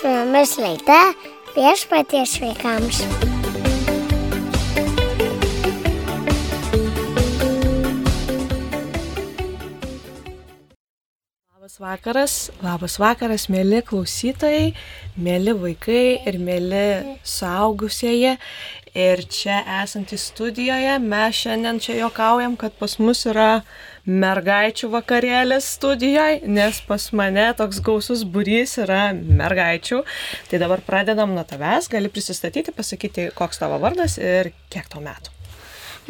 Su jumis laida viešpaties vaikams. Labas vakaras, labas vakaras, mėly klausytojai, mėly vaikai ir mėly suaugusieji. Ir čia esantys studijoje, mes šiandien čia jokaujam, kad pas mus yra mergaičių vakarėlis studijoje, nes pas mane toks gausus būrys yra mergaičių. Tai dabar pradedam nuo tavęs, gali prisistatyti, pasakyti, koks tavo vardas ir kiek tau metų.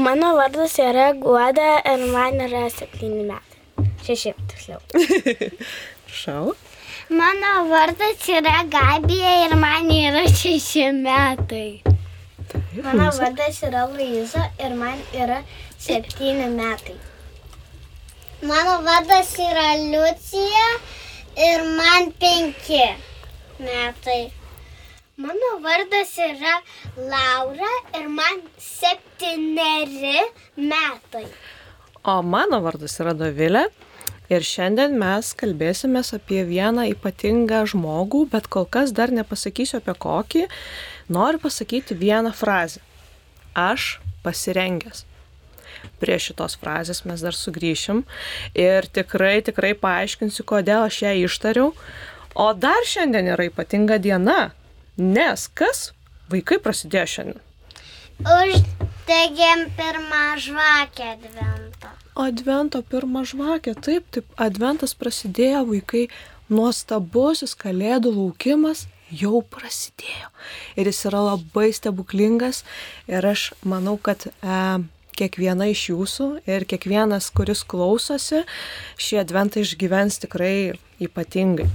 Mano vardas yra Guoda ir man yra septyni metai. Šeši, tiksliau. Šau. Mano vardas yra Gabija ir man yra šeši metai. Mano vardas yra Luiza ir man yra septyni metai. Mano vardas yra Liucija ir man penki metai. Mano vardas yra Laura ir man septyneri metai. O mano vardas yra Dovilė ir šiandien mes kalbėsime apie vieną ypatingą žmogų, bet kol kas dar nepasakysiu apie kokį. Noriu pasakyti vieną frazę. Aš pasirengęs. Prie šitos frazės mes dar sugrįšim ir tikrai, tikrai paaiškinsiu, kodėl aš ją ištariau. O dar šiandien yra ypatinga diena, nes kas vaikai prasidėjo šiandien? Uždegėm pirmą žvakę advento. Advento pirmą žvakę, taip, taip, adventas prasidėjo, vaikai, nuostabusis kalėdų laukimas jau prasidėjo. Ir jis yra labai stebuklingas ir aš manau, kad e, kiekviena iš jūsų ir kiekvienas, kuris klausosi, šį adventą išgyvens tikrai ypatingai.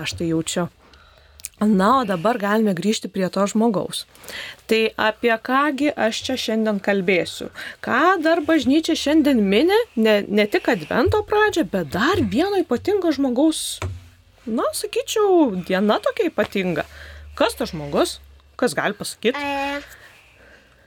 Aš tai jaučiu. Na, o dabar galime grįžti prie to žmogaus. Tai apie kągi aš čia šiandien kalbėsiu. Ką dar bažnyčia šiandien mini, ne, ne tik advento pradžią, bet dar vieno ypatingo žmogaus, na, sakyčiau, diena tokia ypatinga. Kas tas žmogus? Kas gali pasakyti? E,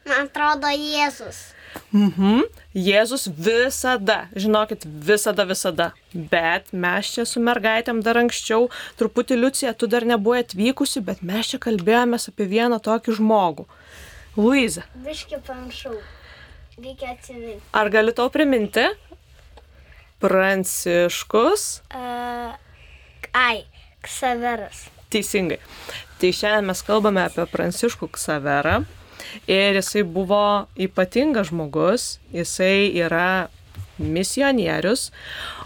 man atrodo Jėzus. Mhm. Jėzus visada, žinokit, visada, visada. Bet mes čia su mergaitėm dar anksčiau, truputį Liucija, tu dar nebuvai atvykusi, bet mes čia kalbėjomės apie vieną tokį žmogų. Luiza, Biški panašau. Reikia atsiminti. ar gali tau priminti? Pranciškus. Uh, ai, Ksaveras. Teisingai. Tai šiandien mes kalbame apie Pranciškų Ksaverą. Ir jisai buvo ypatingas žmogus, jisai yra misionierius.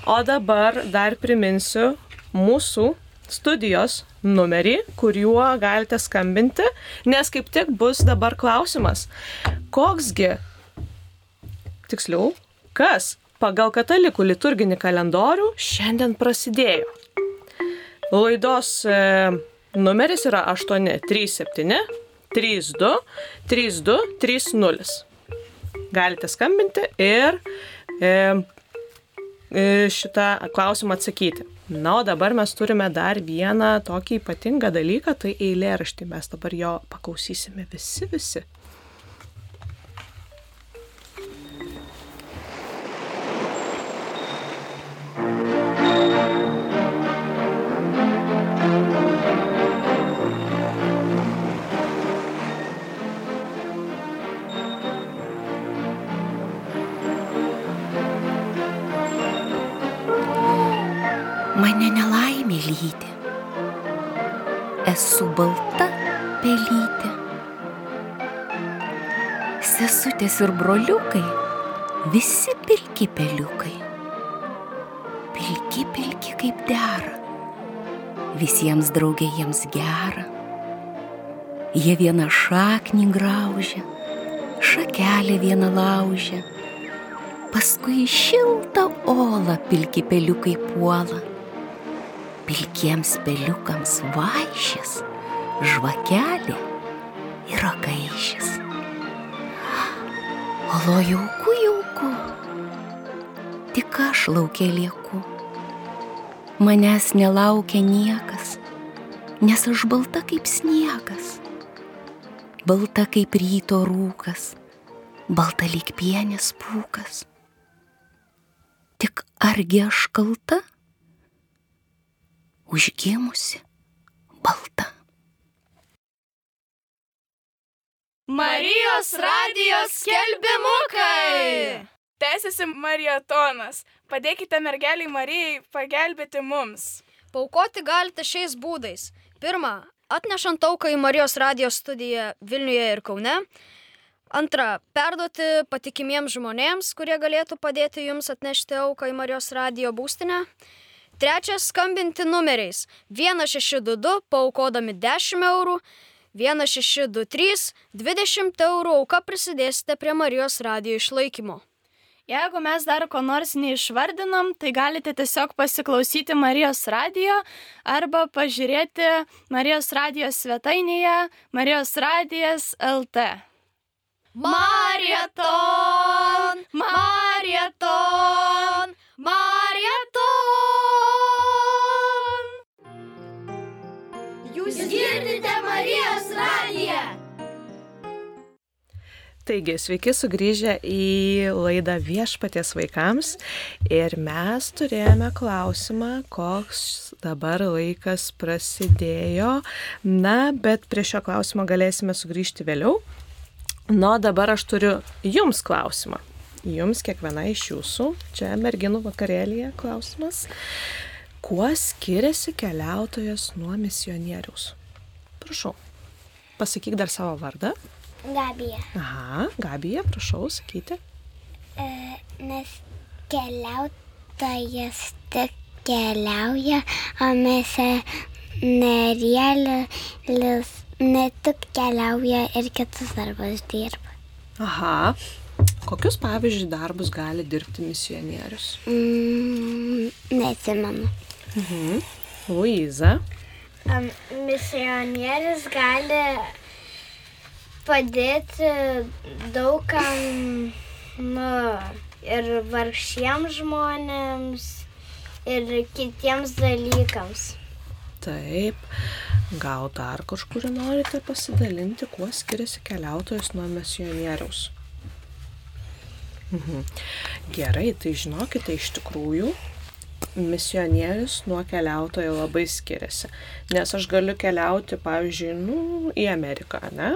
O dabar dar priminsiu mūsų studijos numerį, kuriuo galite skambinti, nes kaip tik bus dabar klausimas, koksgi, tiksliau, kas pagal katalikų liturginį kalendorių šiandien prasidėjo. Laidos e, numeris yra 837 32 32 30. Galite skambinti ir e, šitą klausimą atsakyti. Na, o dabar mes turime dar vieną tokį ypatingą dalyką, tai eilėraštį. Mes dabar jo paklausysime visi, visi. Lydi. Esu balta pelytė. Sesutės ir broliukai visi pilki peliukai. Pilki, pilki kaip dera. Visiems draugė jiems gera. Jie vieną šaknį graužia, šakelę vieną laužia. Paskui šiltą olą pilki peliukai puola pilkiems peliukams vaišės, žvakelė ir ragaišės. Olo jauku, jauku, tik aš laukia lieku. Manęs nelaukia niekas, nes aš balta kaip sniegas, balta kaip ryto rūkas, balta lyg pienės pūkas. Tik argi aš kalta? užgimusi balta. Marijos radijos skelbimukai! Tęsiasi maratonas. Padėkite mergeliai Marijai pagelbėti mums. Paukoti galite šiais būdais. Pirma, atnešant auką į Marijos radijos studiją Vilniuje ir Kaune. Antra, perduoti patikimiems žmonėms, kurie galėtų padėti jums atnešti auką į Marijos radijo būstinę. Trečias, skambinti numeriais 1622, paukodami 10 eurų, 1623, 20 eurų auka prisidėsite prie Marijos radijo išlaikymo. Jeigu mes dar ko nors neišvardinom, tai galite tiesiog pasiklausyti Marijos radijo arba pažiūrėti Marijos radijos svetainėje Marijos radijas LT. Marieton! Marieton! Marieton! Marijos radiją? Taigi, sveiki sugrįžę į laidą viešpaties vaikams ir mes turėjome klausimą, koks dabar laikas prasidėjo. Na, bet prie šio klausimo galėsime sugrįžti vėliau. Nu, dabar aš turiu jums klausimą. Jums kiekviena iš jūsų, čia merginų vakarėlėje klausimas. Kuo skiriasi keliautojas nuo misionieriaus? Prašau, pasakyk dar savo vardą. Gabija. Aha, Gabija, prašau, sakyti. E, nes keliautojas tik keliauja, o misionierėlis ne tik keliauja ir kitus darbus dirba. Aha. Kokius pavyzdžiui darbus gali dirbti misionierius? Mm, nesimenu. Mhm. Luiza. Um, misionierius gali padėti daugam nu, ir vargšiems žmonėms, ir kitiems dalykams. Taip. Gal dar kažkur norite pasidalinti, kuo skiriasi keliautojas nuo misionieriaus? Mhm. Gerai, tai žinokite, iš tikrųjų misionierius nuo keliautojo labai skiriasi. Nes aš galiu keliauti, pavyzdžiui, nu, į Ameriką, ne?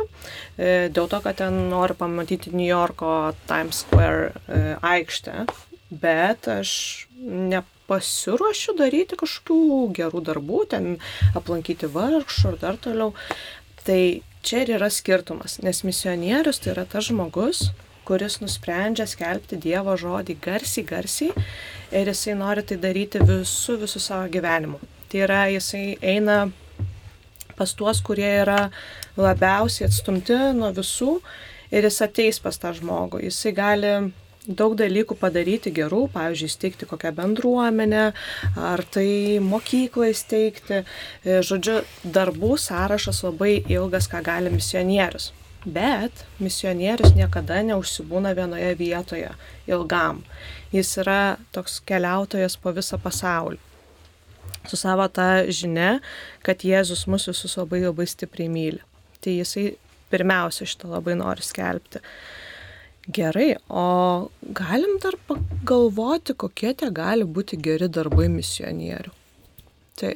E, Dėl to, kad ten noriu pamatyti New Yorko Times Square e, aikštę, bet aš nepasiruošiu daryti kažkokių gerų darbų, ten aplankyti vargšų ir dar toliau. Tai čia ir yra skirtumas, nes misionierius tai yra tas žmogus, kuris nusprendžia skelbti Dievo žodį garsiai, garsiai ir jisai nori tai daryti visų, visų savo gyvenimu. Tai yra, jisai eina pas tuos, kurie yra labiausiai atstumti nuo visų ir jis ateis pas tą žmogų. Jisai gali daug dalykų padaryti gerų, pavyzdžiui, steigti kokią bendruomenę, ar tai mokyklą įsteigti. Žodžiu, darbų sąrašas labai ilgas, ką gali misionierius. Bet misionierius niekada neužsibūna vienoje vietoje ilgam. Jis yra toks keliautojas po visą pasaulį. Su savo tą žinia, kad Jėzus mus visus labai labai stipriai myli. Tai jisai pirmiausia šitą labai nori skelbti. Gerai, o galim dar pagalvoti, kokie tie gali būti geri darbai misionierių. Tai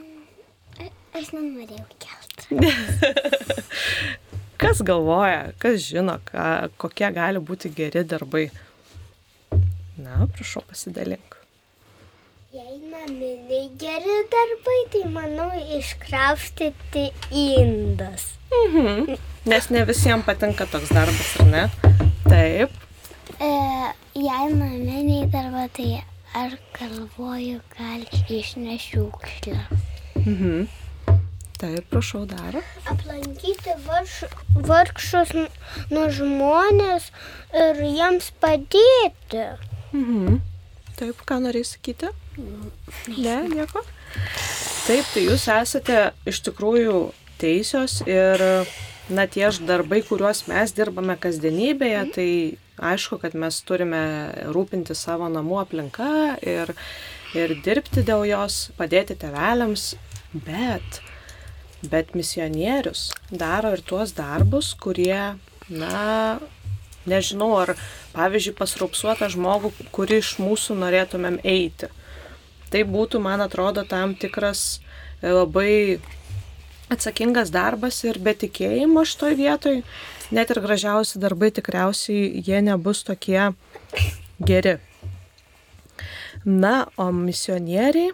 Aš nenorėjau kelti. kas galvoja, kas žino, ką, kokie gali būti geri darbai? Na, prašau, pasidalink. Jei naminiai geri darbai, tai manau iškraustyti indas. Mhm. Nes ne visiems patinka toks darbas, ar ne? Taip. E, jei naminiai darbai, tai aš galvoju, gal išnešiukšlę. Mhm. Taip, prašau dar. Aplankyti varš, vargšus nu- žmonės ir jiems padėti. Mhm. Taip, ką norėjai sakyti? Ne, nieko. Taip, tai jūs esate iš tikrųjų teisios ir na tie darbai, kuriuos mes dirbame kasdienybėje, tai aišku, kad mes turime rūpinti savo namų aplinką ir, ir dirbti dėl jos, padėti teveliams, bet, bet misionierius daro ir tuos darbus, kurie, na, nežinau, ar pavyzdžiui pasraupsuotą žmogų, kurį iš mūsų norėtumėm eiti. Tai būtų, man atrodo, tam tikras e, labai atsakingas darbas ir be tikėjimo šitoj vietoj, net ir gražiausi darbai tikriausiai jie nebus tokie geri. Na, o misionieriai,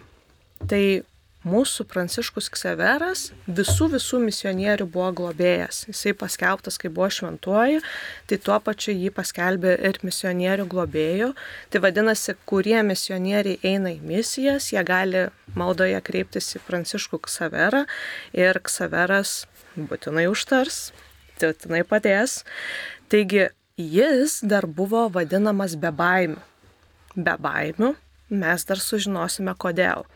tai mūsų Pranciškus Kseveras visų visų misionierių buvo globėjas. Jisai paskelbtas, kai buvo šventuoju, tai tuo pačiu jį paskelbė ir misionierių globėjų. Tai vadinasi, kurie misionieriai eina į misijas, jie gali maldoje kreiptis į Pranciškų Kseverą ir Kseveras būtinai užtars, būtinai padės. Taigi jis dar buvo vadinamas be baimių. Mes dar sužinosime kodėl.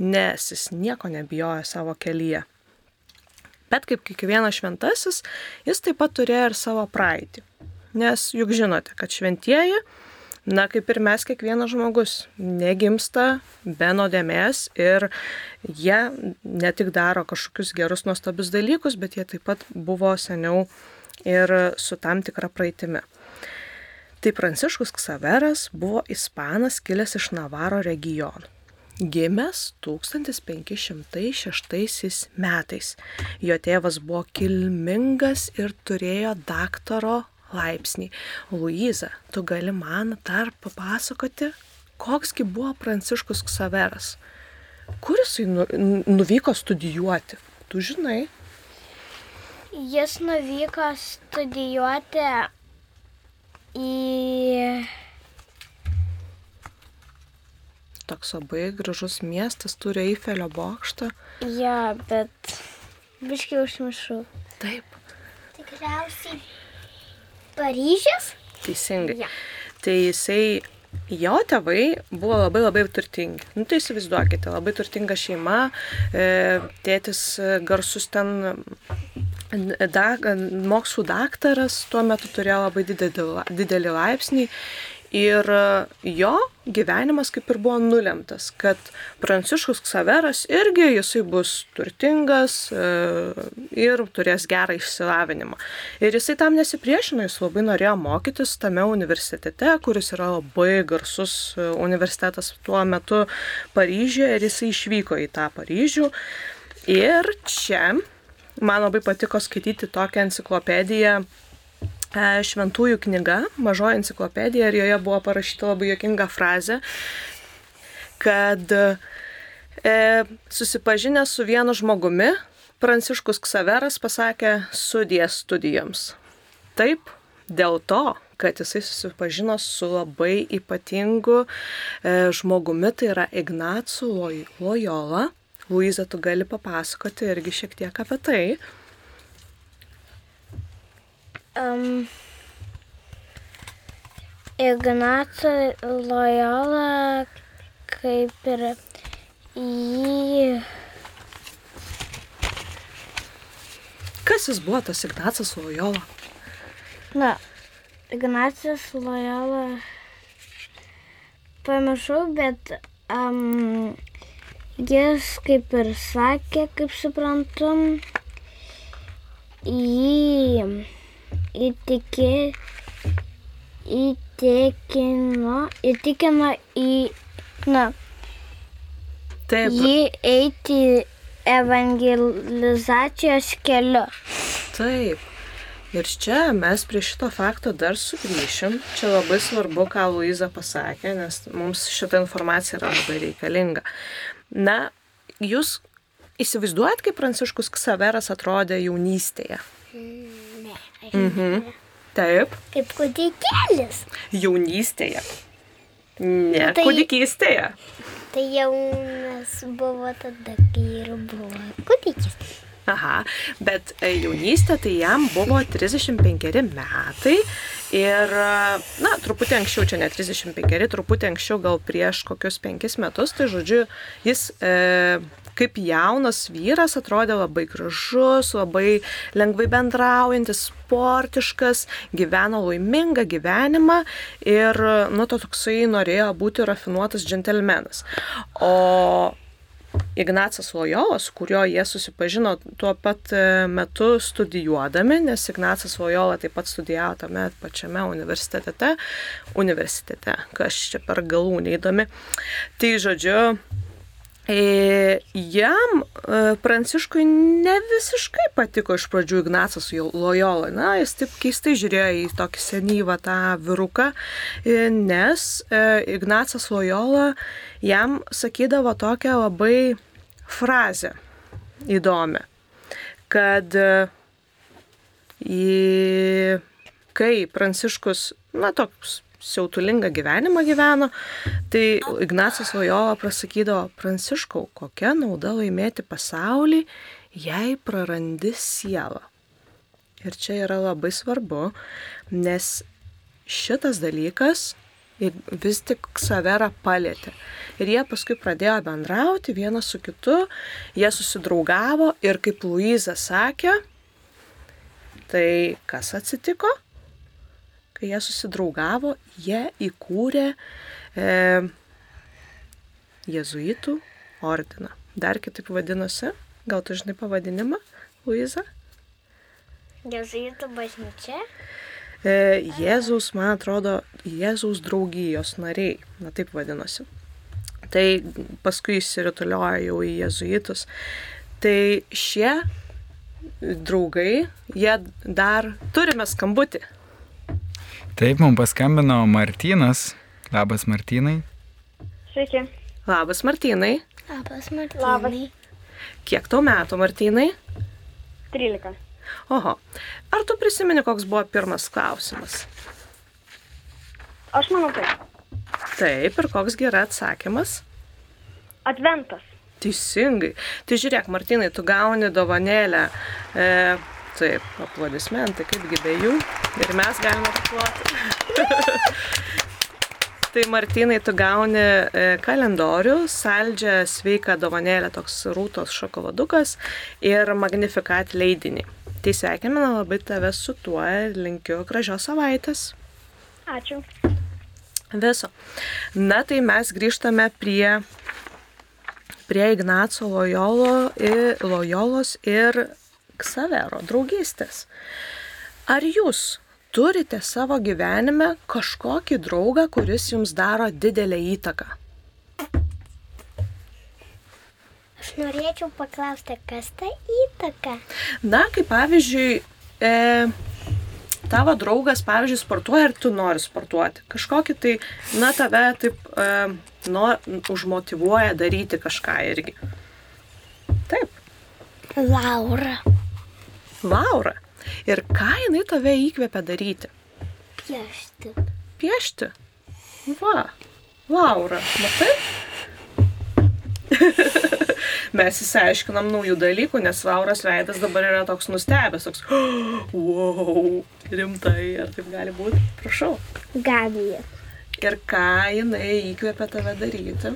Nes jis nieko nebijojo savo kelyje. Bet kaip kiekvienas šventasis, jis taip pat turėjo ir savo praeitį. Nes juk žinote, kad šventieji, na kaip ir mes kiekvienas žmogus, negimsta be nuodėmės ir jie ne tik daro kažkokius gerus nuostabius dalykus, bet jie taip pat buvo seniau ir su tam tikra praeitimi. Tai Pranciškus Ksaveras buvo ispanas kilęs iš Navaro regionų. Gimęs 1506 metais. Jo tėvas buvo kilmingas ir turėjo daktaro laipsnį. Luiza, tu gali man dar papasakoti, koksgi buvo Pranciškus Ksaveras? Kur jisai nu, nuvyko studijuoti? Tu žinai? Jis nuvyko studijuoti į... Toks labai gražus miestas, turi Eifelio bokštą. Ja, bet biškai užmiršau. Taip, Tikriausiai Paryžius? teisingai. Ja. Tai jisai, jo tėvai buvo labai labai turtingi. Nu tai įsivaizduokite, labai turtinga šeima, e, tėtis garsus ten da, mokslų daktaras, tuo metu turėjo labai didelį, didelį laipsnį. Ir e, jo gyvenimas kaip ir buvo nulemtas, kad Pranciškus Ksaveras irgi jisai bus turtingas e, ir turės gerą išsilavinimą. Ir jisai tam nesipriešino, jis labai norėjo mokytis tame universitete, kuris yra labai garsus e, universitetas tuo metu Paryžiuje ir jisai išvyko į tą Paryžių. Ir čia man labai patiko skaityti tokią enciklopediją e, Šventųjų knyga, mažoji enciklopedija ir joje buvo parašyta labai jokinga frazė, kad e, susipažinęs su vienu žmogumi, Pranciškus Ksaveras pasakė sudės studijoms. Taip, dėl to, kad jisai susipažino su labai ypatingu e, žmogumi, tai yra Ignacu Loj- Loyola. Luiza, tu gali papasakoti irgi šiek tiek apie tai. Um, Ignaco Loyola kaip ir jį Kas jis buvo tas Ignacas Loyola? Na, Ignacijas Loyola pamiršau, bet um, jis kaip ir sakė, kaip suprantu, jį įtikė, įtikino, įtikino į, na, Taip, jį eiti evangelizacijos keliu. Taip. Ir čia mes prie šito fakto dar sugrįšim. Čia labai svarbu, ką Luiza pasakė, nes mums šita informacija yra labai reikalinga. Na, jūs įsivaizduojat, kaip Pranciškus Ksaveras atrodė jaunystėje? Ne. Mhm. Taip, Kaip kūdikėlis. jaunystėje. Ne, Tai- kūdikystėje. Tai jaunas buvo tada, kai ir buvo kūdikis. Aha, bet e, jaunystė tai jam buvo 35 metai ir, e, na, truputį anksčiau, čia ne 35, truputį anksčiau, gal prieš kokius 5 metus, tai žodžiu, jis e, kaip jaunas vyras atrodė labai gražus, labai lengvai bendraujantis, sportiškas, gyveno laimingą gyvenimą ir, nu, to toksai norėjo būti rafinuotas džentelmenas. O Ignacas Lojolas, su kuriuo jie susipažino tuo pat e, metu studijuodami, nes Ignacas Lojola taip pat studijavo tame pačiame universitete, universitete, kas čia per galų neįdomi. Tai žodžiu, jam e, Pranciškui ne visiškai patiko iš pradžių Ignacas Lojola. Na, jis taip keistai žiūrėjo į tokį senyvą tą viruką, e, nes Ignacas Lojola jam sakydavo tokią labai frazę įdomią, kad į, kai Pranciškus, na, toks siautulingą gyvenimą gyveno, tai Ignacas Lojola prasakydavo, Pranciškau, kokia nauda laimėti pasaulį, jei prarandi sielą. Ir čia yra labai svarbu, nes šitas dalykas vis tik Saverą palėtė. Ir jie paskui pradėjo bendrauti vienas su kitu, jie susidraugavo ir kaip Luiza sakė, tai kas atsitiko? Kai jie susidraugavo, jie įkūrė e, Jėzuitų ordiną. Dar kitaip vadinosi, gal tu žinai pavadinimą, Luiza? Jėzuitų bažnyčia. E, Jėzaus, man atrodo, Jėzaus draugijos nariai, na taip vadinosi. Tai paskui įsirituliojo jau į jėzuitus. Tai šie draugai, jie dar turime skambutį. Taip, mums paskambino Martynas. Labas, Martynai. Sveiki. Labas, Martynai. Labas, Martynai. Labas. Kiek tau metų, Martynai? 13. Oho. Ar tu prisimeni, koks buvo pirmas klausimas? Aš manau taip. Taip, ir koks yra atsakymas? Adventas. Teisingai. Tai žiūrėk, Martinai, tu gauni dovanėlę. E, Taip, aplodismentai, kaipgi be jų. Ir mes galime aploti. tai Martinai, tu gauni e, kalendorių, saldžią, sveiką dovanėlę, toks rūtos šokoladukas ir magnifikat leidinį. Tai sveikiname labai tave su tuo ir linkiu gražios savaitės. Ačiū. Viso. Na tai mes grįžtame prie, prie Ignaco Lojolo, Lojolos ir Ksavero draugystės. Ar jūs turite savo gyvenime kažkokį draugą, kuris jums daro didelę įtaką? Aš norėčiau paklausti, kas ta įtaka? Na, kaip pavyzdžiui, e, tavo draugas, pavyzdžiui, sportuoja ir tu nori sportuoti. Kažkokį tai, na, tave taip e, nor, užmotivuoja daryti kažką irgi. Taip. Laura. Laura. Ir ką jinai tave įkvėpia daryti? Piešti. Piešti. Va. Laura, matai? Mes įsiaiškinam naujų dalykų, nes Lauros veidas dabar yra toks nustebęs, toks, oh, wow, rimtai, ar taip gali būti? Prašau. Gabija. Ir ką jinai įkvėpia tave daryti?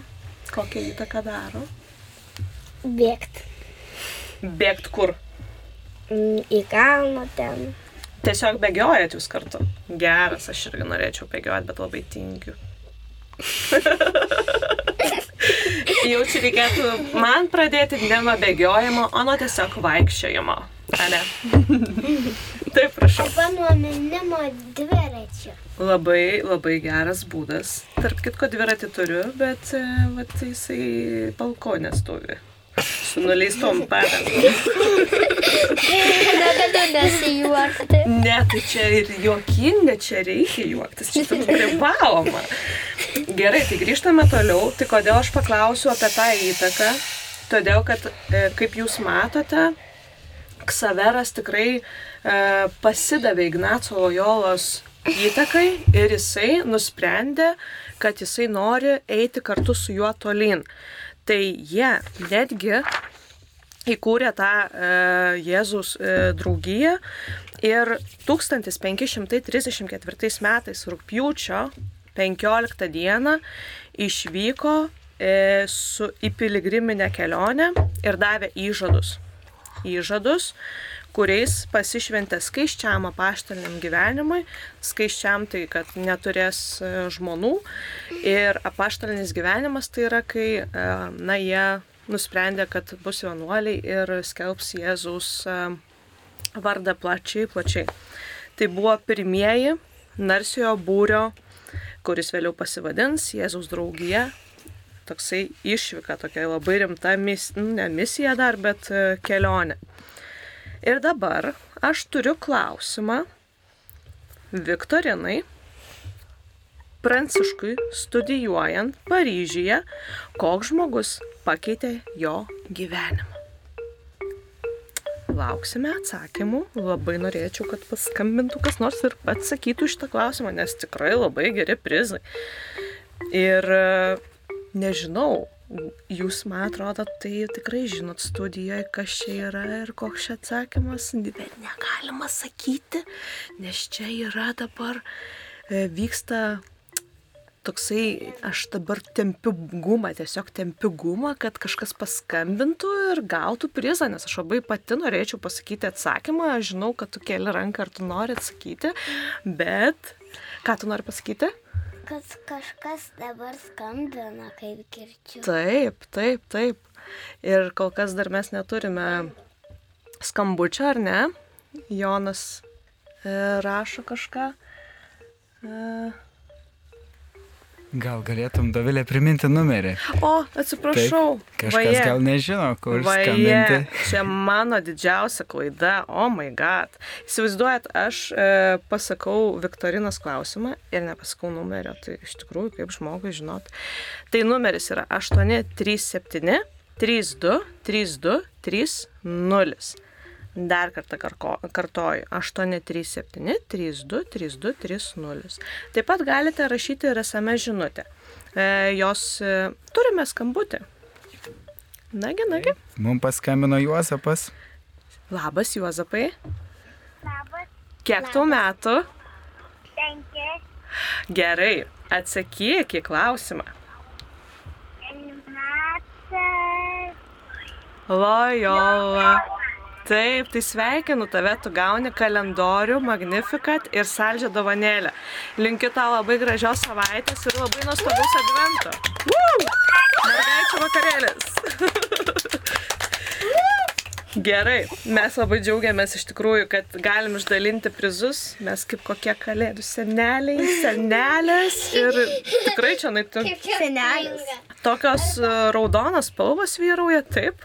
Kokią įtaką daro? Bėgti. Bėgti kur? Į kalną ten. Tiesiog bėgiojat jūs kartu. Geras, aš irgi norėčiau bėgioti, bet labai tingiu. Jau čia reikėtų man pradėti ne nuo bėgiojimo, o nuo tiesiog vaikščiojimo. Ne? Taip, prašau. Arba nuo minimo dviračio. Labai, labai geras būdas. Tarp kitko dviratį turiu, bet e, vat, jisai balkonė stovi su nuleistom padangom. Negaliu nesijuokti. Ne, tai čia ir juokinga, čia reikia juoktis, čia taip privaloma. Gerai, tai grįžtame toliau. Tai kodėl aš paklausiu apie tą įtaką? Todėl, kad, e, kaip jūs matote, Ksaveras tikrai e, pasidavė Ignaco Lojolos įtakai ir jisai nusprendė, kad jisai nori eiti kartu su juo tolyn. Tai jie netgi įkūrė tą e, Jėzus e, draugiją ir 1534 metais rūpjūčio 15 dieną išvyko e, su į piligriminę kelionę ir davė įžadus. Įžadus, kuriais pasišventė skaiščiam apaštaliniam gyvenimui, skaiščiam tai, kad neturės e, žmonų ir apaštalinis gyvenimas tai yra, kai, e, na, jie nusprendė, kad bus vienuoliai ir skelbs Jėzaus e, vardą plačiai, plačiai. Tai buvo pirmieji narsiojo būrio, kuris vėliau pasivadins Jėzaus draugija, toksai išvyka, tokia labai rimta mis, nu, ne misija dar, bet e, kelionė. Ir dabar aš turiu klausimą Viktorinai. Pranciškui studijuojant Paryžiuje, koks žmogus pakeitė jo gyvenimą. Lauksime atsakymų. Labai norėčiau, kad paskambintų kas nors ir atsakytų šitą klausimą, nes tikrai labai geri prizai. Ir e, nežinau, jūs, man atrodo, tai tikrai žinot studijoje, kas čia yra ir koks čia atsakymas, bet negalima sakyti, nes čia yra dabar, e, vyksta toksai, aš dabar tempiu gumą, tiesiog tempiu gumą, kad kažkas paskambintų ir gautų prizą, nes aš labai pati norėčiau pasakyti atsakymą, aš žinau, kad tu keli ranką ar tu nori atsakyti, bet ką tu nori pasakyti? Kad kažkas dabar skambina, kaip girčiu. Taip, taip, taip. Ir kol kas dar mes neturime skambučio, ar ne? Jonas e, rašo kažką. E, Gal galėtum, Dovilė, priminti numerį? o, atsiprašau. Kažkas Vaje. gal nežino, kur Vaje, skambinti. čia mano didžiausia klaida, oh my god. Įsivaizduojat, aš e, pasakau Viktorinos klausimą ir nepasakau numerio, tai iš tikrųjų kaip žmogui žinot. Tai numeris yra 837 32 32 30. Dar kartą kartoju 837 32 32 30. Taip pat galite rašyti ir esame žinutę. E, jos e, turime skambutį. Nagi, nagi. Mums paskambino Juozapas. Labas, Juozapai. Labas, Kiek tau metų? penki, Gerai, atsakyk į klausimą. metai, Lojola. Taip, tai sveikinu tave, tu gauni kalendorių, magnifikat ir saldžią dovanėlę. Linkiu tau labai gražios savaitės ir labai nuostabaus advento. Mergaičių vakarėlis. Gerai, mes labai džiaugiamės iš tikrųjų, kad galim išdalinti prizus. Mes kaip kokie kalėdų seneliai, senelės ir tikrai čia naitų. senelis. Tokios e, raudonos spalvos vyrauja, taip.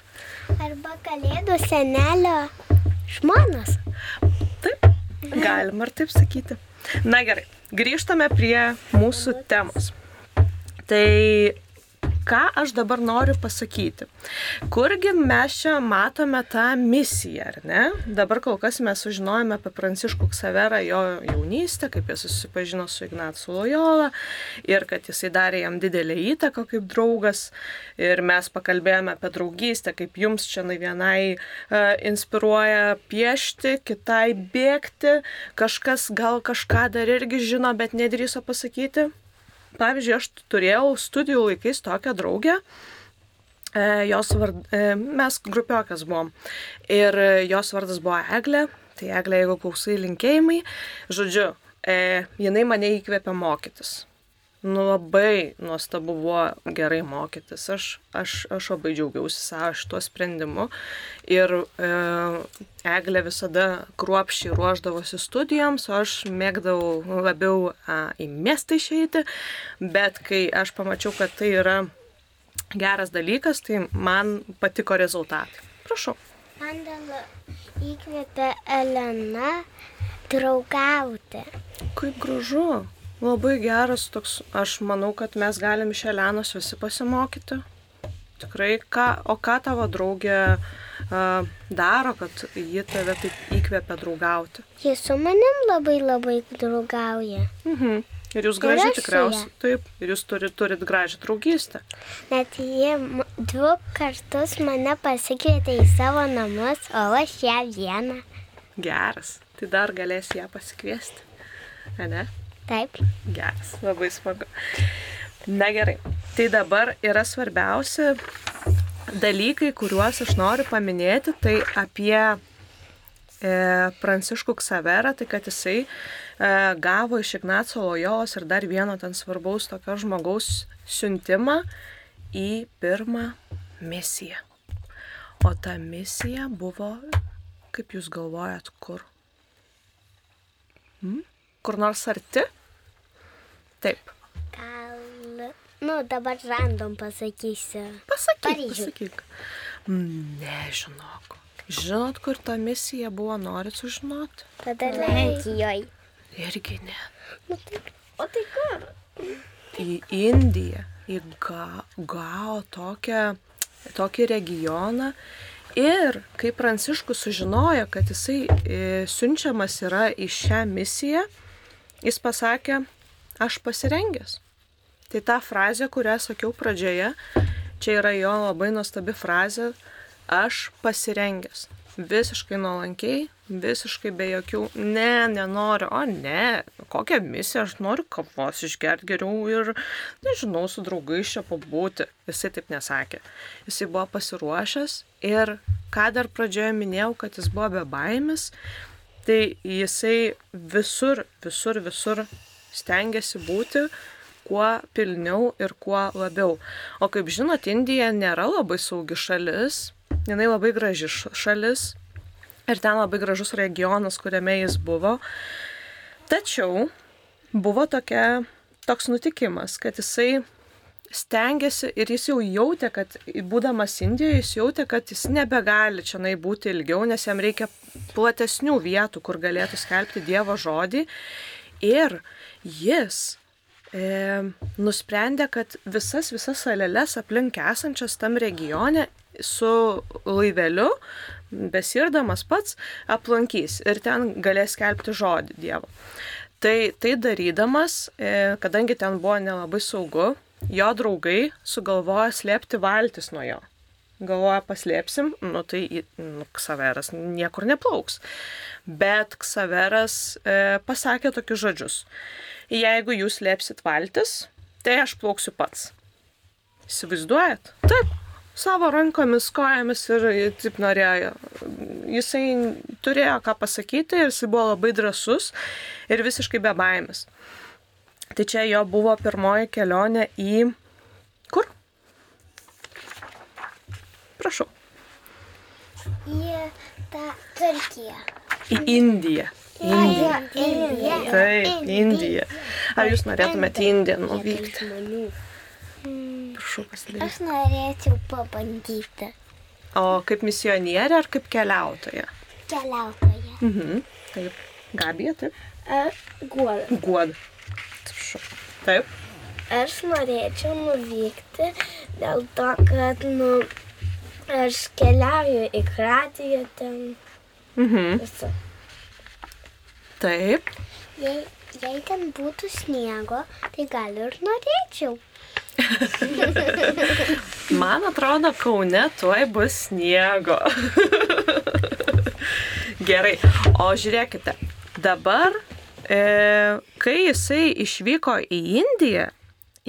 Arba kalėdų senelio žmonas. Taip, galima ir taip sakyti. Na gerai, grįžtame prie mūsų temos. Tai ką aš dabar noriu pasakyti? Kurgi mes čia matome tą misiją, ar ne? Dabar kol kas mes sužinojome apie Pranciškų Ksaverą, jo jaunystę, kaip jis susipažino su Ignacu Lojola ir kad jisai darė jam didelį įtaką kaip draugas. Ir mes pakalbėjome apie draugystę, kaip jums čia nai vienai uh, inspiruoja piešti, kitai bėgti, kažkas gal kažką dar irgi žino, bet nedrįso pasakyti. Pavyzdžiui, aš turėjau studijų laikais tokią draugę, e, jos vard, e, mes grupiokas buvom. Ir e, jos vardas buvo Eglė, tai Eglė, jeigu klausai linkėjimai, žodžiu, jinai mane įkvėpė mokytis. Nu labai nuostabu buvo gerai mokytis. Aš, aš, aš labai džiaugiausi savo šituo sprendimu. Ir e, Eglė visada kruopščiai ruoždavosi studijoms, o aš mėgdavau labiau a, į miestą išeiti. Bet kai aš pamačiau, kad tai yra geras dalykas, tai man patiko rezultatai. Prašau. Man įkvėpė Elena draugauti. Kaip gražu. Labai geras toks, aš manau, kad mes galim iš Elenos visi pasimokyti. Tikrai, ką, o ką tavo draugė uh, daro, kad ji tave taip įkvėpia draugauti? Jis su manim labai labai draugauja. Mhm. Ir jūs gražiai tikriausiai. Taip, ir jūs turit, turit gražią draugystę. Net jie du kartus mane pasikvietė į savo namus, o aš ją vieną. Geras. Tai dar galės ją pasikviesti. A Ne? Taip. Geras. Labai smagu. Na gerai. Tai dabar yra svarbiausi dalykai, kuriuos aš noriu paminėti. Tai apie e, Pranciškų Ksaverą, tai kad jisai e, gavo iš Ignaco Lojos ir dar vieno ten svarbaus tokio žmogaus siuntimą į pirmą misiją. O ta misija buvo, kaip jūs galvojat, kur? Hmm? Kur nors arti? Taip. Gal. Nu, dabar random pasakysiu. Pasakyk, Paryžių. pasakyk. Mm, Nežinok. Žinot, kur ta misija buvo, norit sužinoti? Tada Lenkijoje. Irgi ne. O tai kur? Į Indiją, į Ga, Gao tokią, tokį regioną. Ir kai Pranciškus sužinojo, kad jisai e, siunčiamas yra į šią misiją, jis pasakė, aš pasirengęs. Tai ta frazė, kurią sakiau pradžioje, čia yra jo labai nuostabi frazė, aš pasirengęs. Visiškai nuolankiai, visiškai be jokių, ne, nenoriu, o ne, kokią misiją, aš noriu kavos išgerti geriau ir, nežinau, su draugais čia pabūti. Jisai taip nesakė. Jisai buvo pasiruošęs ir, ką dar pradžioje minėjau, kad jis buvo be baimės, tai jisai visur, visur, visur stengiasi būti kuo pilniau ir kuo labiau. O kaip žinot, Indija nėra labai saugi šalis, jinai labai graži šalis ir ten labai gražus regionas, kuriame jis buvo. Tačiau buvo tokia, toks nutikimas, kad jisai stengiasi ir jis jau jautė, kad būdamas Indijoje, jis jautė, kad jis nebegali čia būti ilgiau, nes jam reikia platesnių vietų, kur galėtų skelbti Dievo žodį. Ir jis e, nusprendė, kad visas, visas salelės aplink esančias tam regione su laiveliu, besirdamas pats, aplankys ir ten galės skelbti žodį Dievo. Tai, tai darydamas, e, kadangi ten buvo nelabai saugu, jo draugai sugalvojo slėpti valtis nuo jo. Galvoja, paslėpsim, nu tai nu, Ksaveras niekur neplauks. Bet Ksaveras e, pasakė tokius žodžius. Jeigu jūs slėpsit valtis, tai aš plauksiu pats. Įsivaizduojat? Taip, savo rankomis, kojomis ir taip norėjo. Jisai turėjo ką pasakyti ir jisai buvo labai drasus ir visiškai be baimės. Tai čia jo buvo pirmoji kelionė į... Kur? Prašau. Į tą Turkiją. Į Indiją. Indija. Indija. Taip, Indija. Ar jūs norėtumėte į Indiją nuvykti? Prašau pasidalyti. Aš norėčiau pabandyti O kaip misionierė ar kaip keliautoja? keliautoje. Mhm. Taip. Gabija, taip. Guoda. Guoda. Prašau. Taip. Aš norėčiau nuvykti dėl to, kad, nu, aš keliauju į Kratiją ten Mhm. visą. Taip. Jei, jei ten būtų sniego, tai gal ir norėčiau. Man atrodo, Kaune tuoj bus sniego. Gerai, o žiūrėkite, dabar, e, kai jisai išvyko į Indiją,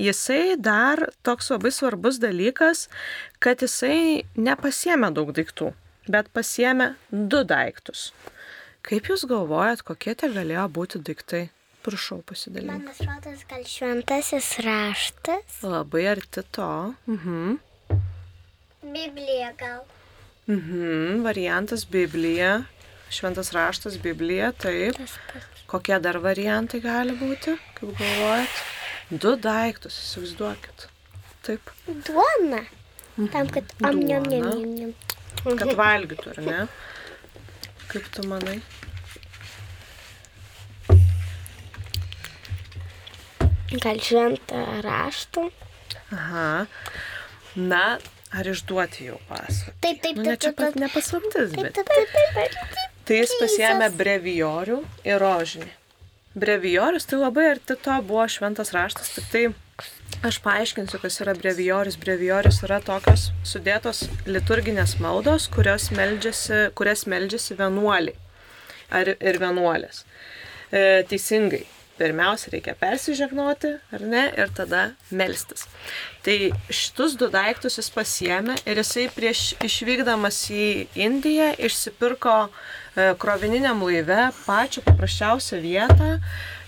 jisai dar toks labai svarbus dalykas, kad jisai nepasiemė daug daiktų, bet pasiemė du daiktus. Kaip jūs galvojat, kokie tie galėjo būti daiktai? Prašau pasidalink. Man atrodo, gal šventasis raštas. Labai arti to. Mhm. Biblija gal. Mhm, variantas Biblija, šventas raštas Biblija, taip. Tas pats. Kokie dar variantai gali būti, kaip galvojat? Du daiktus, įsivaizduokit. Taip, Duona. Tam, kad am niam niam Duona. niam niam. kad valgytų, ar ne? Kaip tu manai? Gal šventą raštą? Aha. Na, ar išduoti jau pasaką? Taip, taip, Nu, ne taip, čia taip, pat taip. nepaslaptis, Taip, bet. taip, taip, taip, taip. Tai jis pasiemė brevijorių ir rožinį. Brevijorius tai labai arti to buvo šventas raštas, tik tai aš paaiškinsiu, kas yra brevijorius. Brevijorius yra tokios sudėtos liturginės maldos, meldžiasi, kurias meldžiasi vienuoliai ar ir vienuolės. E, teisingai. Pirmiausia, reikia persižegnoti, ar ne, ir tada melstis. Tai šitus du daiktus jis pasiemė ir jisai prieš išvykdamas į Indiją išsipirko e, krovininiam laive pačią paprasčiausią vietą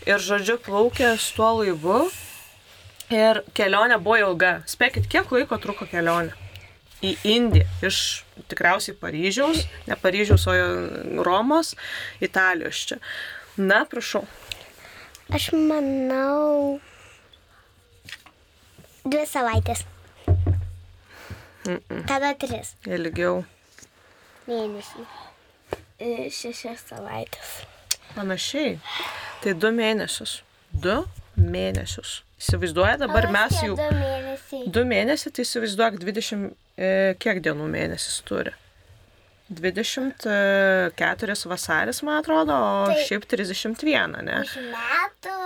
ir, žodžiu, plaukė su tuo laivu. Ir kelionė buvo ilga. Spėkit, kiek laiko truko kelionė? Į Indiją. Iš tikriausiai Paryžiaus, ne Paryžiaus, o Romos, Italijos čia. Na, prašau. Aš manau. Dvi savaitės. Tada tris Ilgiau. mėnesiai. E, Šešias savaitės. Panašiai. Tai du mėnesius. Du mėnesius. Įsivaizduoja dabar mes jau. Du mėnesiai. Du mėnesiai, tai įsivaizduok 20, e, kiek dienų mėnesis turi. 24 vasaris, man atrodo, o Tai- šiaip 31, ne? Metų.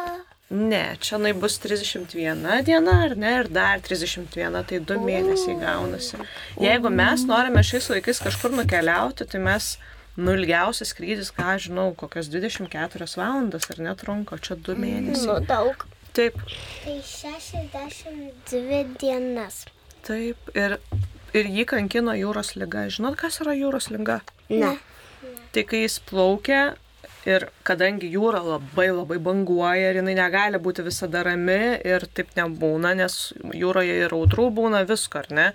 Ne, čia nai bus 31 diena, ar ne, ir dar 31, tai du mėnesiai gaunasi. Jeigu mes norime šiais laikais kažkur nukeliauti, tai mes, nu, ilgiausias skrydis, ką žinau, kokias 24 valandas, ar netrunka, o čia du mėnesiai. Nu, daug. Taip, Tai 62 dienas. taip, ir, ir jį kankino jūros lyga. Žinot, kas yra jūros lyga? Ne. Tai kai jis plaukia ir kadangi jūra labai labai banguoja ir jinai negali būti visada rami ir taip nebūna, nes jūroje ir audrų būna visko, ar ne?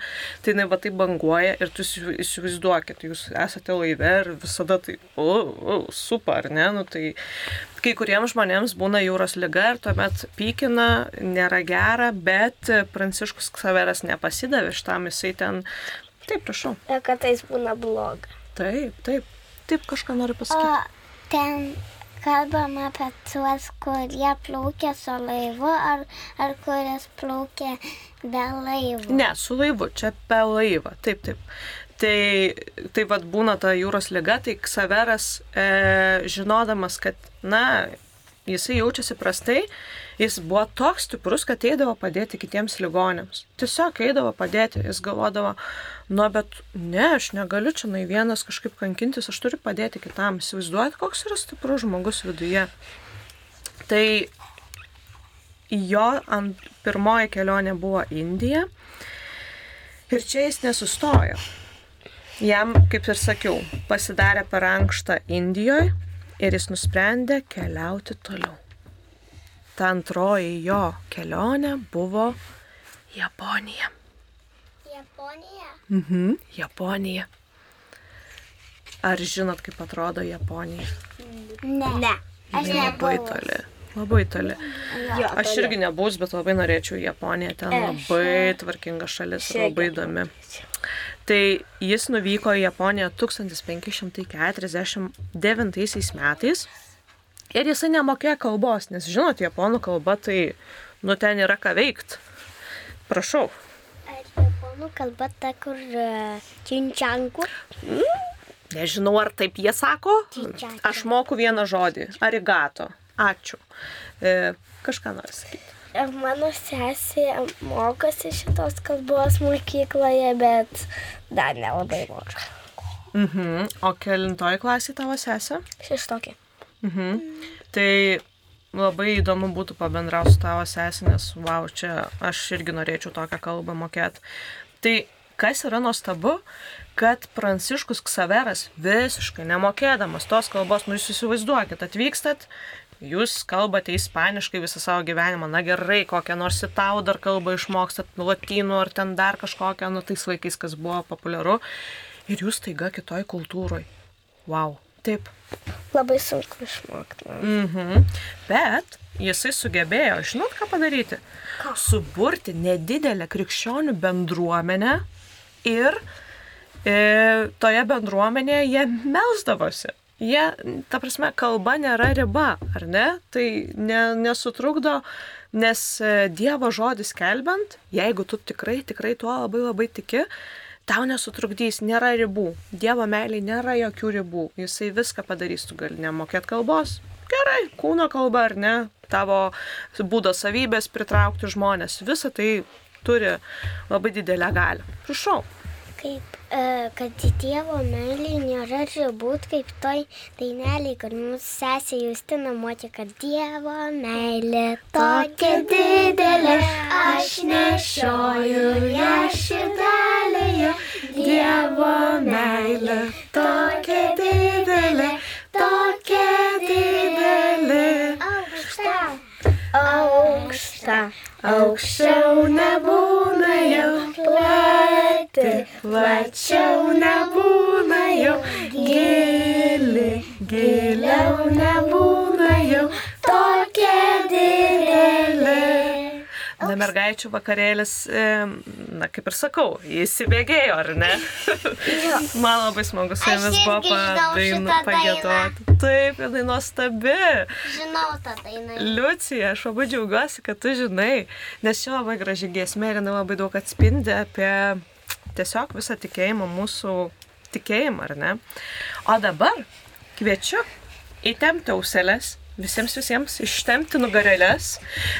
Tai jinai va taip banguoja ir tu įsiv- įsivaizduokit, jūs esate laive ir visada tai, o, o, super, ar ne? Nu, tai kai kuriems žmonėms būna jūros lyga ir tuomet pykina, nėra gera, bet Pranciškus Ksaveras nepasidavė šitam, jisai ten, taip, prašau, kartais būna bloga. taip, taip, taip kažką noriu pasakyti. Ten kalbam apie tuos, kurie plaukia su laivu ar, ar kuris plaukia be laivo. Ne, su laivu, čia be laivą, taip, taip. Tai, tai vad būna ta jūros lyga, tai Ksaveras, e, žinodamas, kad, na, jisai jaučiasi prastai, jis buvo toks stiprus, kad eidavo padėti kitiems ligonėms. Tiesiog eidavo padėti, jis galvodavo, nu, bet ne, aš negaliu čia nai vienas kažkaip kankintis, aš turiu padėti kitam. Įsivaizduojat, koks yra stiprus žmogus viduje. Tai jo ant pirmoji kelionė buvo Indija. Ir čia jis nesustojo. Jam, kaip ir sakiau, pasidarė per ankštą Indijoje ir jis nusprendė keliauti toliau. Ta antroji jo kelionė buvo Japonija. Japonija? Mhm, Japonija. Ar žinot, kaip atrodo Japonija? Ne. ne. Aš Labai nebuvau. toli. Labai toli. Jo, Aš irgi nebus, bet labai norėčiau Japoniją. Ten labai tvarkinga šalis, labai įdomi. Tai jis nuvyko į Japoniją 1549 metais ir jisai nemokėjo kalbos, nes žinot, japonų kalba tai, nu ten yra ką veikti. Prašau. Ar japonų kalba ta, kur činčiankų? Nežinau, ar taip jie sako. Didžiąją. Aš moku vieną žodį. Arigato. Ačiū. E, kažką noriu sakyti. Ir mano sesė mokosi šitos kalbos mokykloje, bet dar nelabai moka. Mhm. O kelintoji klasė tavo sesė? Šeštokė. Mhm. Tai labai įdomu būtų pabendrauti su tavo sesė, nes, wow, čia aš irgi norėčiau tokią kalbą mokėti. Tai kas yra nuostabu, kad Pranciškus Ksaveras visiškai nemokėdamas tos kalbos, nu jūs įsivaizduokit, atvykstat, jūs kalbate ispaniškai visą savo gyvenimą, na gerai, kokią nors italų dar kalbą išmokstat, nu, latynų ar ten dar kažkokią, nu tais laikais, kas buvo populiaru, ir jūs taiga kitoj kultūroj. Wow. Taip, Labai sunku išmokti. Mhm. Bet jisai sugebėjo, žinot ką padaryti? Ką? Suburti nedidelę krikščionių bendruomenę ir e, toje bendruomenėje jie melsdavosi. Jie, ta prasme, kalba nėra riba, ar ne? Tai ne, nesutrukdo, nes e, Dievo žodis kelbent, jeigu tu tikrai, tikrai tuo labai labai tiki, tau nesutrukdys, nėra ribų. Dievo meiliai nėra jokių ribų. Jisai viską padarys, tu gali nemokėti kalbos. Gerai, kūno kalba ar ne, tavo būdo savybės pritraukti žmonės, visa tai turi labai didelę galę. Prašau. Kaip, kad Dievo meiliai nėra ribų, kaip toj daineliai, kur mūsų sesė Justina mokė, kad Dievo meilė tokia didelė, aš nešioju ją širdelėje. Dievo meilė tokia didelė, tokia didelė. Aukšta, aukšta, aukščiau nebūna jau plati, plačiau nebūna jau gili, giliau nebūna jau tokia didelė. Na, mergaičių vakarėlis, e, na kaip ir sakau, įsibėgėjo, ar ne? Man labai smagu su jumis buvo pagėdoti. Taip, jinai nuostabi. Žinau tą dainą. Liucija, aš labai džiaugiuosi, kad tu žinai, nes čia labai graži giesmė ir jinai labai daug atspindi apie tiesiog visą tikėjimą, mūsų tikėjimą, ar ne? O dabar kviečiu įtempti auselės, visiems visiems ištempti nugarėlės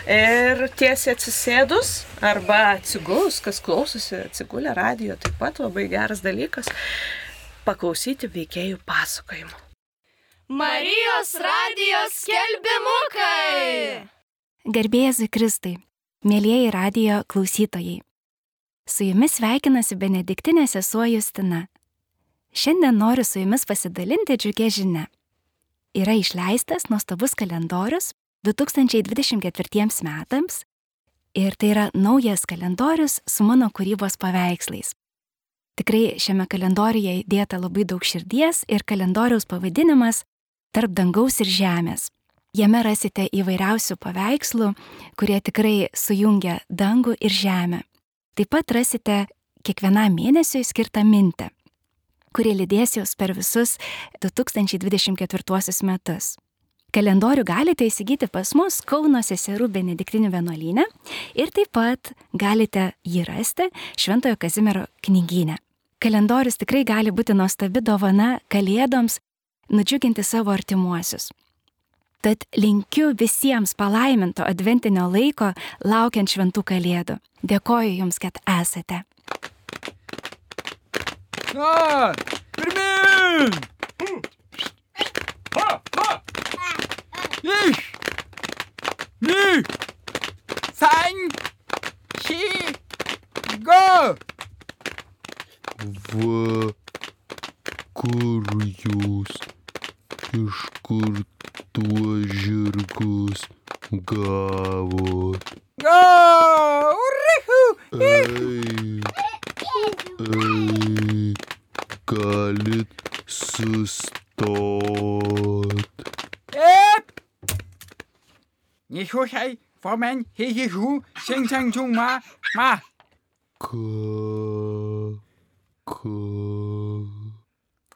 ir tiesiai atsisėdus arba atsigulus, kas klausosi, atsigulę radio, taip pat labai geras dalykas, paklausyti veikėjų pasakojimų. Marijos radijos skelbimukai. Garbėjai Kristai, mėlyjeji radio klausytojai. Su jumis sveikinasi Benediktinė sesuo Justina. Šiandien noriu su jumis pasidalinti džiugę žinę. Yra išleistas nuostabus kalendorius 2024 metams ir tai yra naujas kalendorius su mano kūrybos paveikslais. Tikrai šiame kalendoriuje įdėta labai daug širdies ir kalendoriaus pavadinimas Tarp dangaus ir žemės. Jame rasite įvairiausių paveikslų, kurie tikrai sujungia dangų ir žemę. Taip pat rasite kiekvienam mėnesiui skirtą mintę, kuri lydės jūs per visus 2024 metus. Kalendorių galite įsigyti pas mus Kauno seserų Benediktinių vienuolyne ir taip pat galite jį rasti Šventojo Kazimiero knygyne. Kalendorius tikrai gali būti nuostabi dovana kalėdoms nudžiuginti savo artimuosius. Tad linkiu visiems palaiminto adventinio laiko laukiant šventų kalėdų. Dėkoju Jums, kad esate. Na, pirmin! Iš! Ny! San! Ši! Go! Va, kur jūs, iš kur tuos žirgus gavot? Go! Urihu! Ei, ei, galit sustot. Ep! Ni hu hei, for men, hi hi hu, sing sang chung ma, ma. Ką? Ką?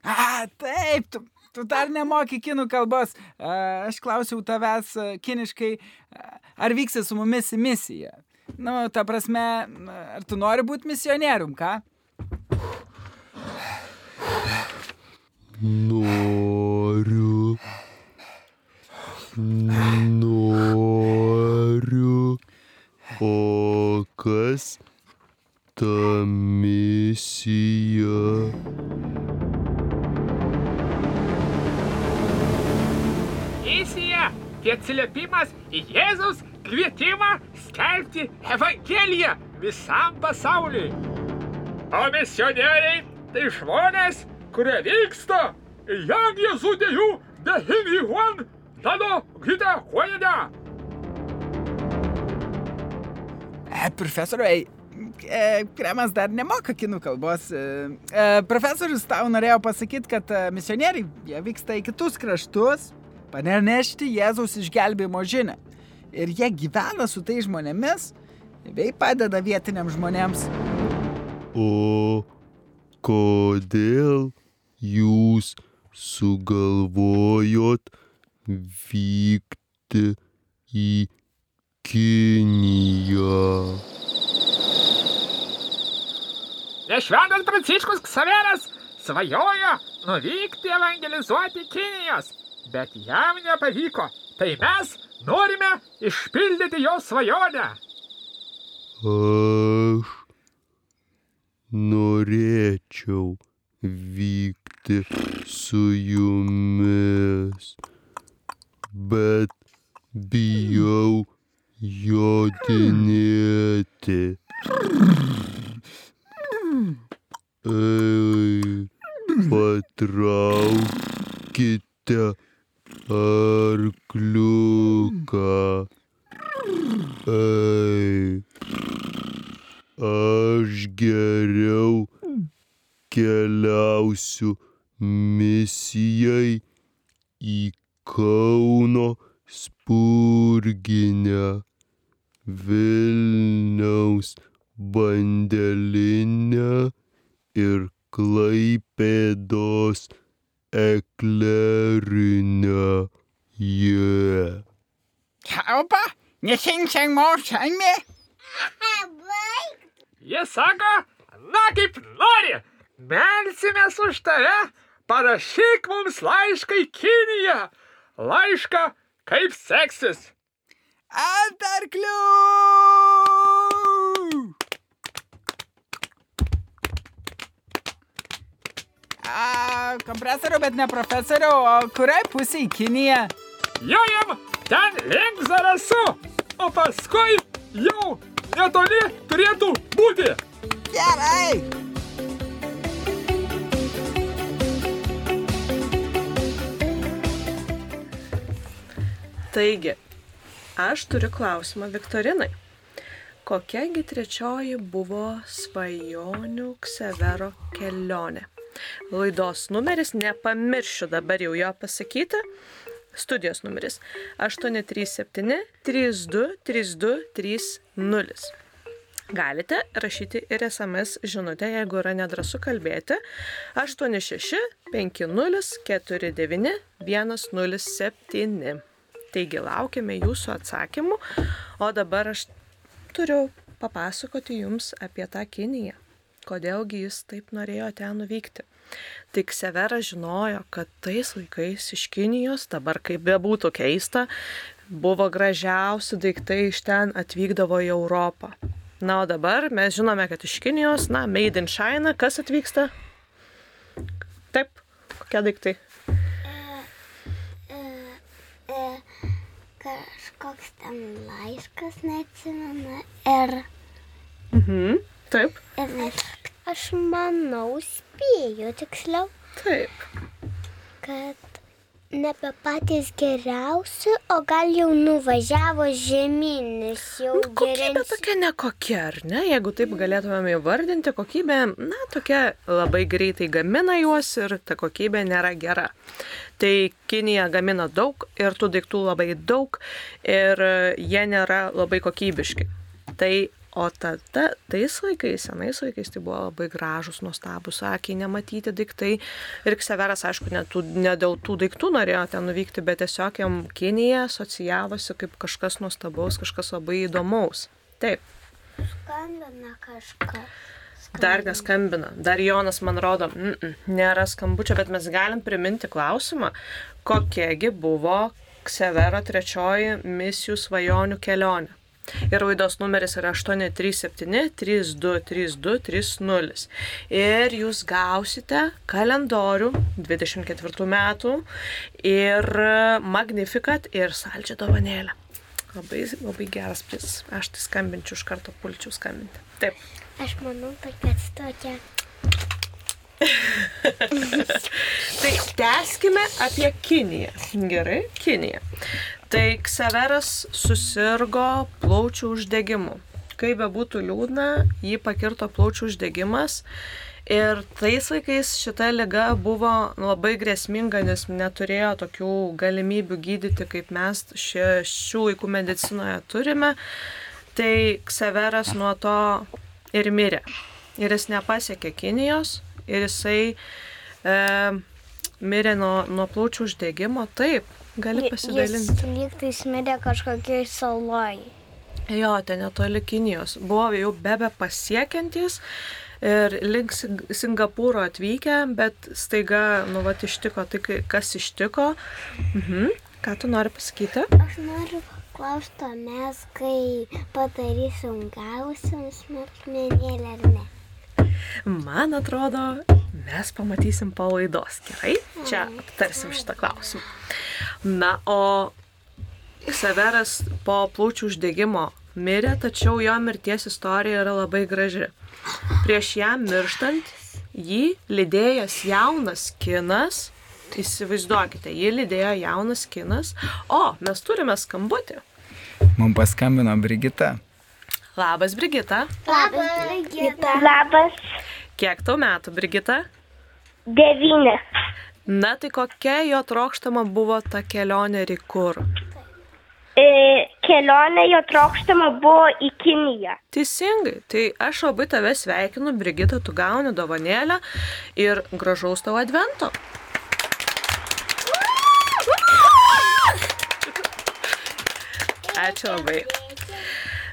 A, taip, tu, tu dar nemoki kinų kalbos. A, Aš klausiau tavęs a, kiniškai, a, ar vyksi su mumis į misiją. Nu, ta prasme, ar tu nori būti misionierium, ką? Noriu. Noriu. O kas ta misija? Misija – tai atsiliepimas į Jėzaus kvietimą skelbti Evangeliją visam pasauliui. O misionieriai – tai žmonės, kurie vyksta į Jan Jėzų dėjų dehinį Juan Dano Gita Huojedą. E, profesoriu, ei, e, kremas dar nemoka kinų kalbos. E, e, profesorius tau norėjo pasakyti, kad e, misionieriai jie vyksta į kitus kraštus, panešti Jėzaus išgelbėjimo žinę. Ir jie gyvena su tai žmonėmis bei padeda vietiniams žmonėms. O kodėl jūs sugalvojot vykti į Kiniją? Nešventas Pranciškus Ksaveras svajojo nuvykti evangelizuoti Kinijos, bet jam nepavyko. Tai mes norime išpildyti jo svajonę. Aš norėčiau vykti su jumis, bet bijau jodinėti. Ei, patraukite arkliuką. Ei, aš geriau keliausiu misijai į Kauno spurginę. Vilniaus bandelinę ir Klaipėdos eklerinę. Yeah. Kalba, nesiunčiam mošami. Jis sako, na kaip nori, melsimės už tave, parašyk mums laišką į Kiniją. Laišką, kaip seksis. Ant arklių. A, kompresorių, bet ne profesorių, o kuriai pusė į Kiniją? Jojam ten link zarasu, o paskui jau netoli turėtų būti. Gerai. Taigi, aš turiu klausimą Viktorinai. Kokiagi trečioji buvo svajonių Ksevero kelionė? Laidos numeris, nepamiršiu dabar jau jo pasakyti. Studijos numeris 837 32 32 30. Galite rašyti ir SMS žinutę, jeigu yra nedrasu kalbėti. 86 50 49 107. Taigi laukiame jūsų atsakymų, o dabar aš turiu papasakoti jums apie tą Kiniją. Kodėlgi jis taip norėjo ten nuvykti. Tik Severas žinojo, kad tais laikais iš Kinijos, dabar kaip bebūtų keista, buvo gražiausi daiktai iš ten atvykdavo į Europą. Na, o dabar mes žinome, kad iš Kinijos, na, Made in China, kas atvyksta? Taip, kokie daiktai? Kažkoks ten laiškas, neatsimenu. Ir, Mhm. Taip, ir nes aš manau, spėju tiksliau, taip. kad nebe patys geriausi, o gal jau nuvažiavo žemynis, jau Nu, kokybė geriausi. tokia nekokia, ar ne? Jeigu taip galėtumėm įvardinti, kokybė, na, tokia labai greitai gamina juos ir ta kokybė nėra gera. Tai Kinija gamina daug ir tų daiktų labai daug ir jie nėra labai kokybiški. Tai O tada, tais laikais, senais laikais, tai buvo labai gražus, nuostabus, akiai nematyti daiktai. Ir Kseveras, aišku, ne, tų, ne dėl tų daiktų norėjo ten nuvykti, bet tiesiog jam Kinija asocijavosi kaip kažkas nuostabaus, kažkas labai įdomaus. Taip. Skambina kažkas. Dar neskambina. Dar Jonas man rodo, mm -mm, nėra skambučio, bet mes galim priminti klausimą, kokiagi buvo Ksevero trečioji misijų svajonių kelionė. Ir laidos numeris yra 837 3232 30. Ir jūs gausite kalendorių 24 metų ir Magnificat ir saldžią dovanėlę. Labai, labai geras prizas. Aš tai skambinčiau iš karto, pulčiau skambinti. Taip. Aš manau, kad tokia. Tai tęskime apie Kiniją. Gerai, Kinija. Tai Kseveras susirgo plaučių uždegimu. Kaip be būtų liūdna, jį pakirto plaučių uždegimas. Ir tais laikais šita lyga buvo labai grėsminga, nes neturėjo tokių galimybių gydyti, kaip mes šie, šių laikų medicinoje turime. Tai Kseveras nuo to ir mirė. Ir jis nepasiekė Kinijos ir jisai e, mirė nuo, nuo plaučių uždegimo. Taip, gali pasidalinti. Jis lygtais mirė kažkokiai saloj. Jo, ten netoli Kinijos. Buvo jau bebe pasiekiantys ir link Sing- Singapūro atvykę, bet staiga, nu, va, ištiko tai, kas ištiko. Mhm. Ką tu nori pasakyti? Aš noriu paklausti, mes kai padarysim, gausim smarkmenėlę ar ne? Man atrodo, mes pamatysim po laidos. Gerai, čia aptarsim šitą klausimą. Na, o Severas po plaučių uždegimo mirė, tačiau jo mirties istorija yra labai graži. Prieš jam mirštant, jį lydėjęs jaunas kinas, įsivaizduokite, jį lydėjo jaunas kinas, o mes turime skambutį. Mums paskambino Brigita. Labas, Brigita. Labas, Brigita. Labas, Kiek tau metų, Brigita? devyni. Na tai kokia jo trokštama buvo ta kelionė ir į kur? E, kelionė jo trokštama buvo į Kiniją. Teisingai, tai aš labai tave sveikinu, Brigita, tu gauni dovanėlę ir gražaus tavo advento. Ačiū labai.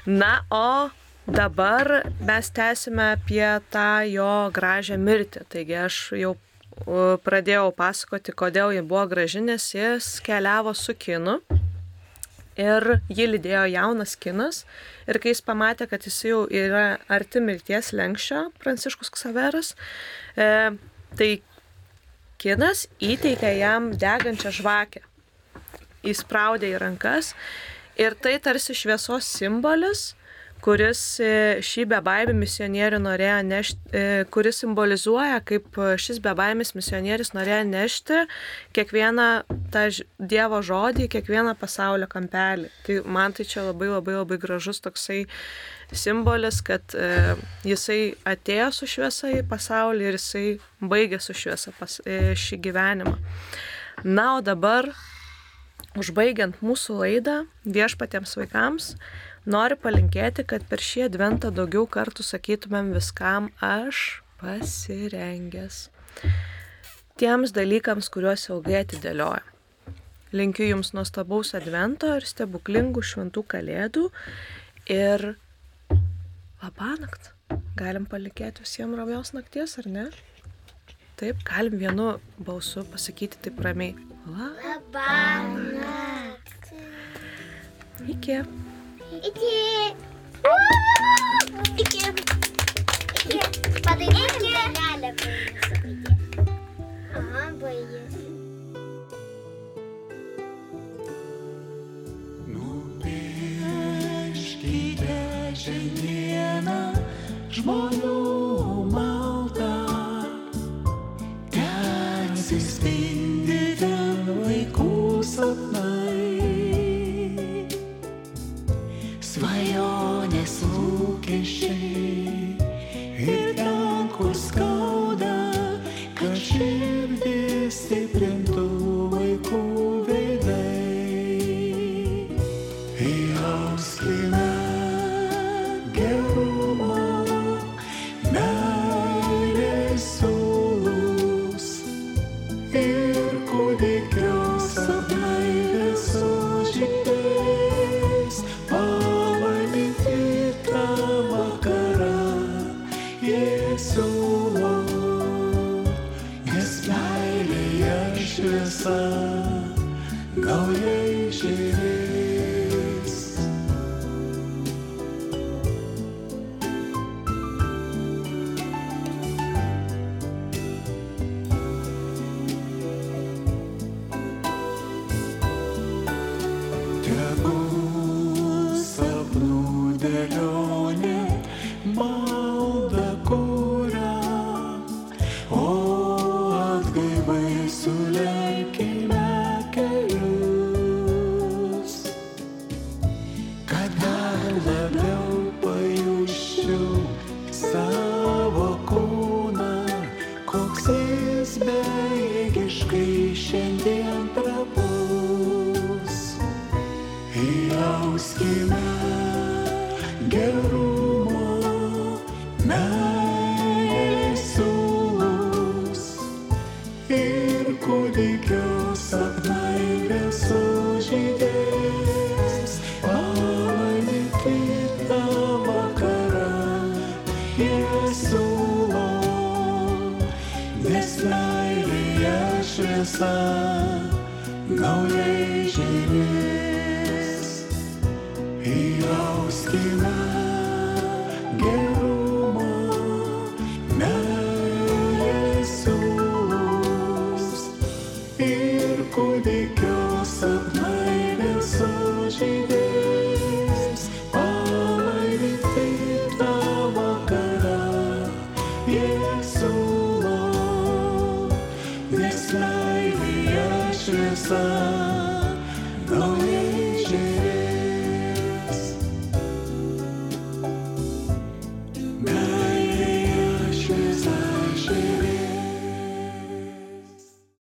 Na, o dabar mes tęsime apie tą jo gražią mirtį. Taigi aš jau pradėjau pasakoti, kodėl ji buvo graži, nes jis keliavo su kinu. Ir jį lydėjo jaunas kinas. Ir kai jis pamatė, kad jis jau yra arti mirties lenkščio, Pranciškus Ksaveras, e, tai kinas įteikė jam degančią žvakę. Įspraudė į rankas ir tai tarsi šviesos simbolis, kuris e, šį bebaimį misionierių norėjo nešti, kuris simbolizuoja, kaip šis bebaimis misionierius norėjo nešti kiekvieną tą Dievo žodį, kiekvieną pasaulio kampelį. Tai man tai čia labai labai labai gražus toksai simbolis, kad e, jisai atėjo su šviesa į pasaulį ir jisai baigė su šviesa pas, e, šį gyvenimą. Na, o dabar Užbaigiant mūsų laidą viešpatiems vaikams, noriu palinkėti, kad per šį adventą daugiau kartų sakytumėm viskam aš pasirengęs. Tiems dalykams, kuriuos ilgai atidėlioja. Linkiu Jums nuostabaus advento ir stebuklingų šventų kalėdų ir labanakt. Galim palikėti visiems ramios nakties, ar ne? Taip, galim vienu balsu pasakyti taip ramiai. Labanakt. Iki. Iki. Iki.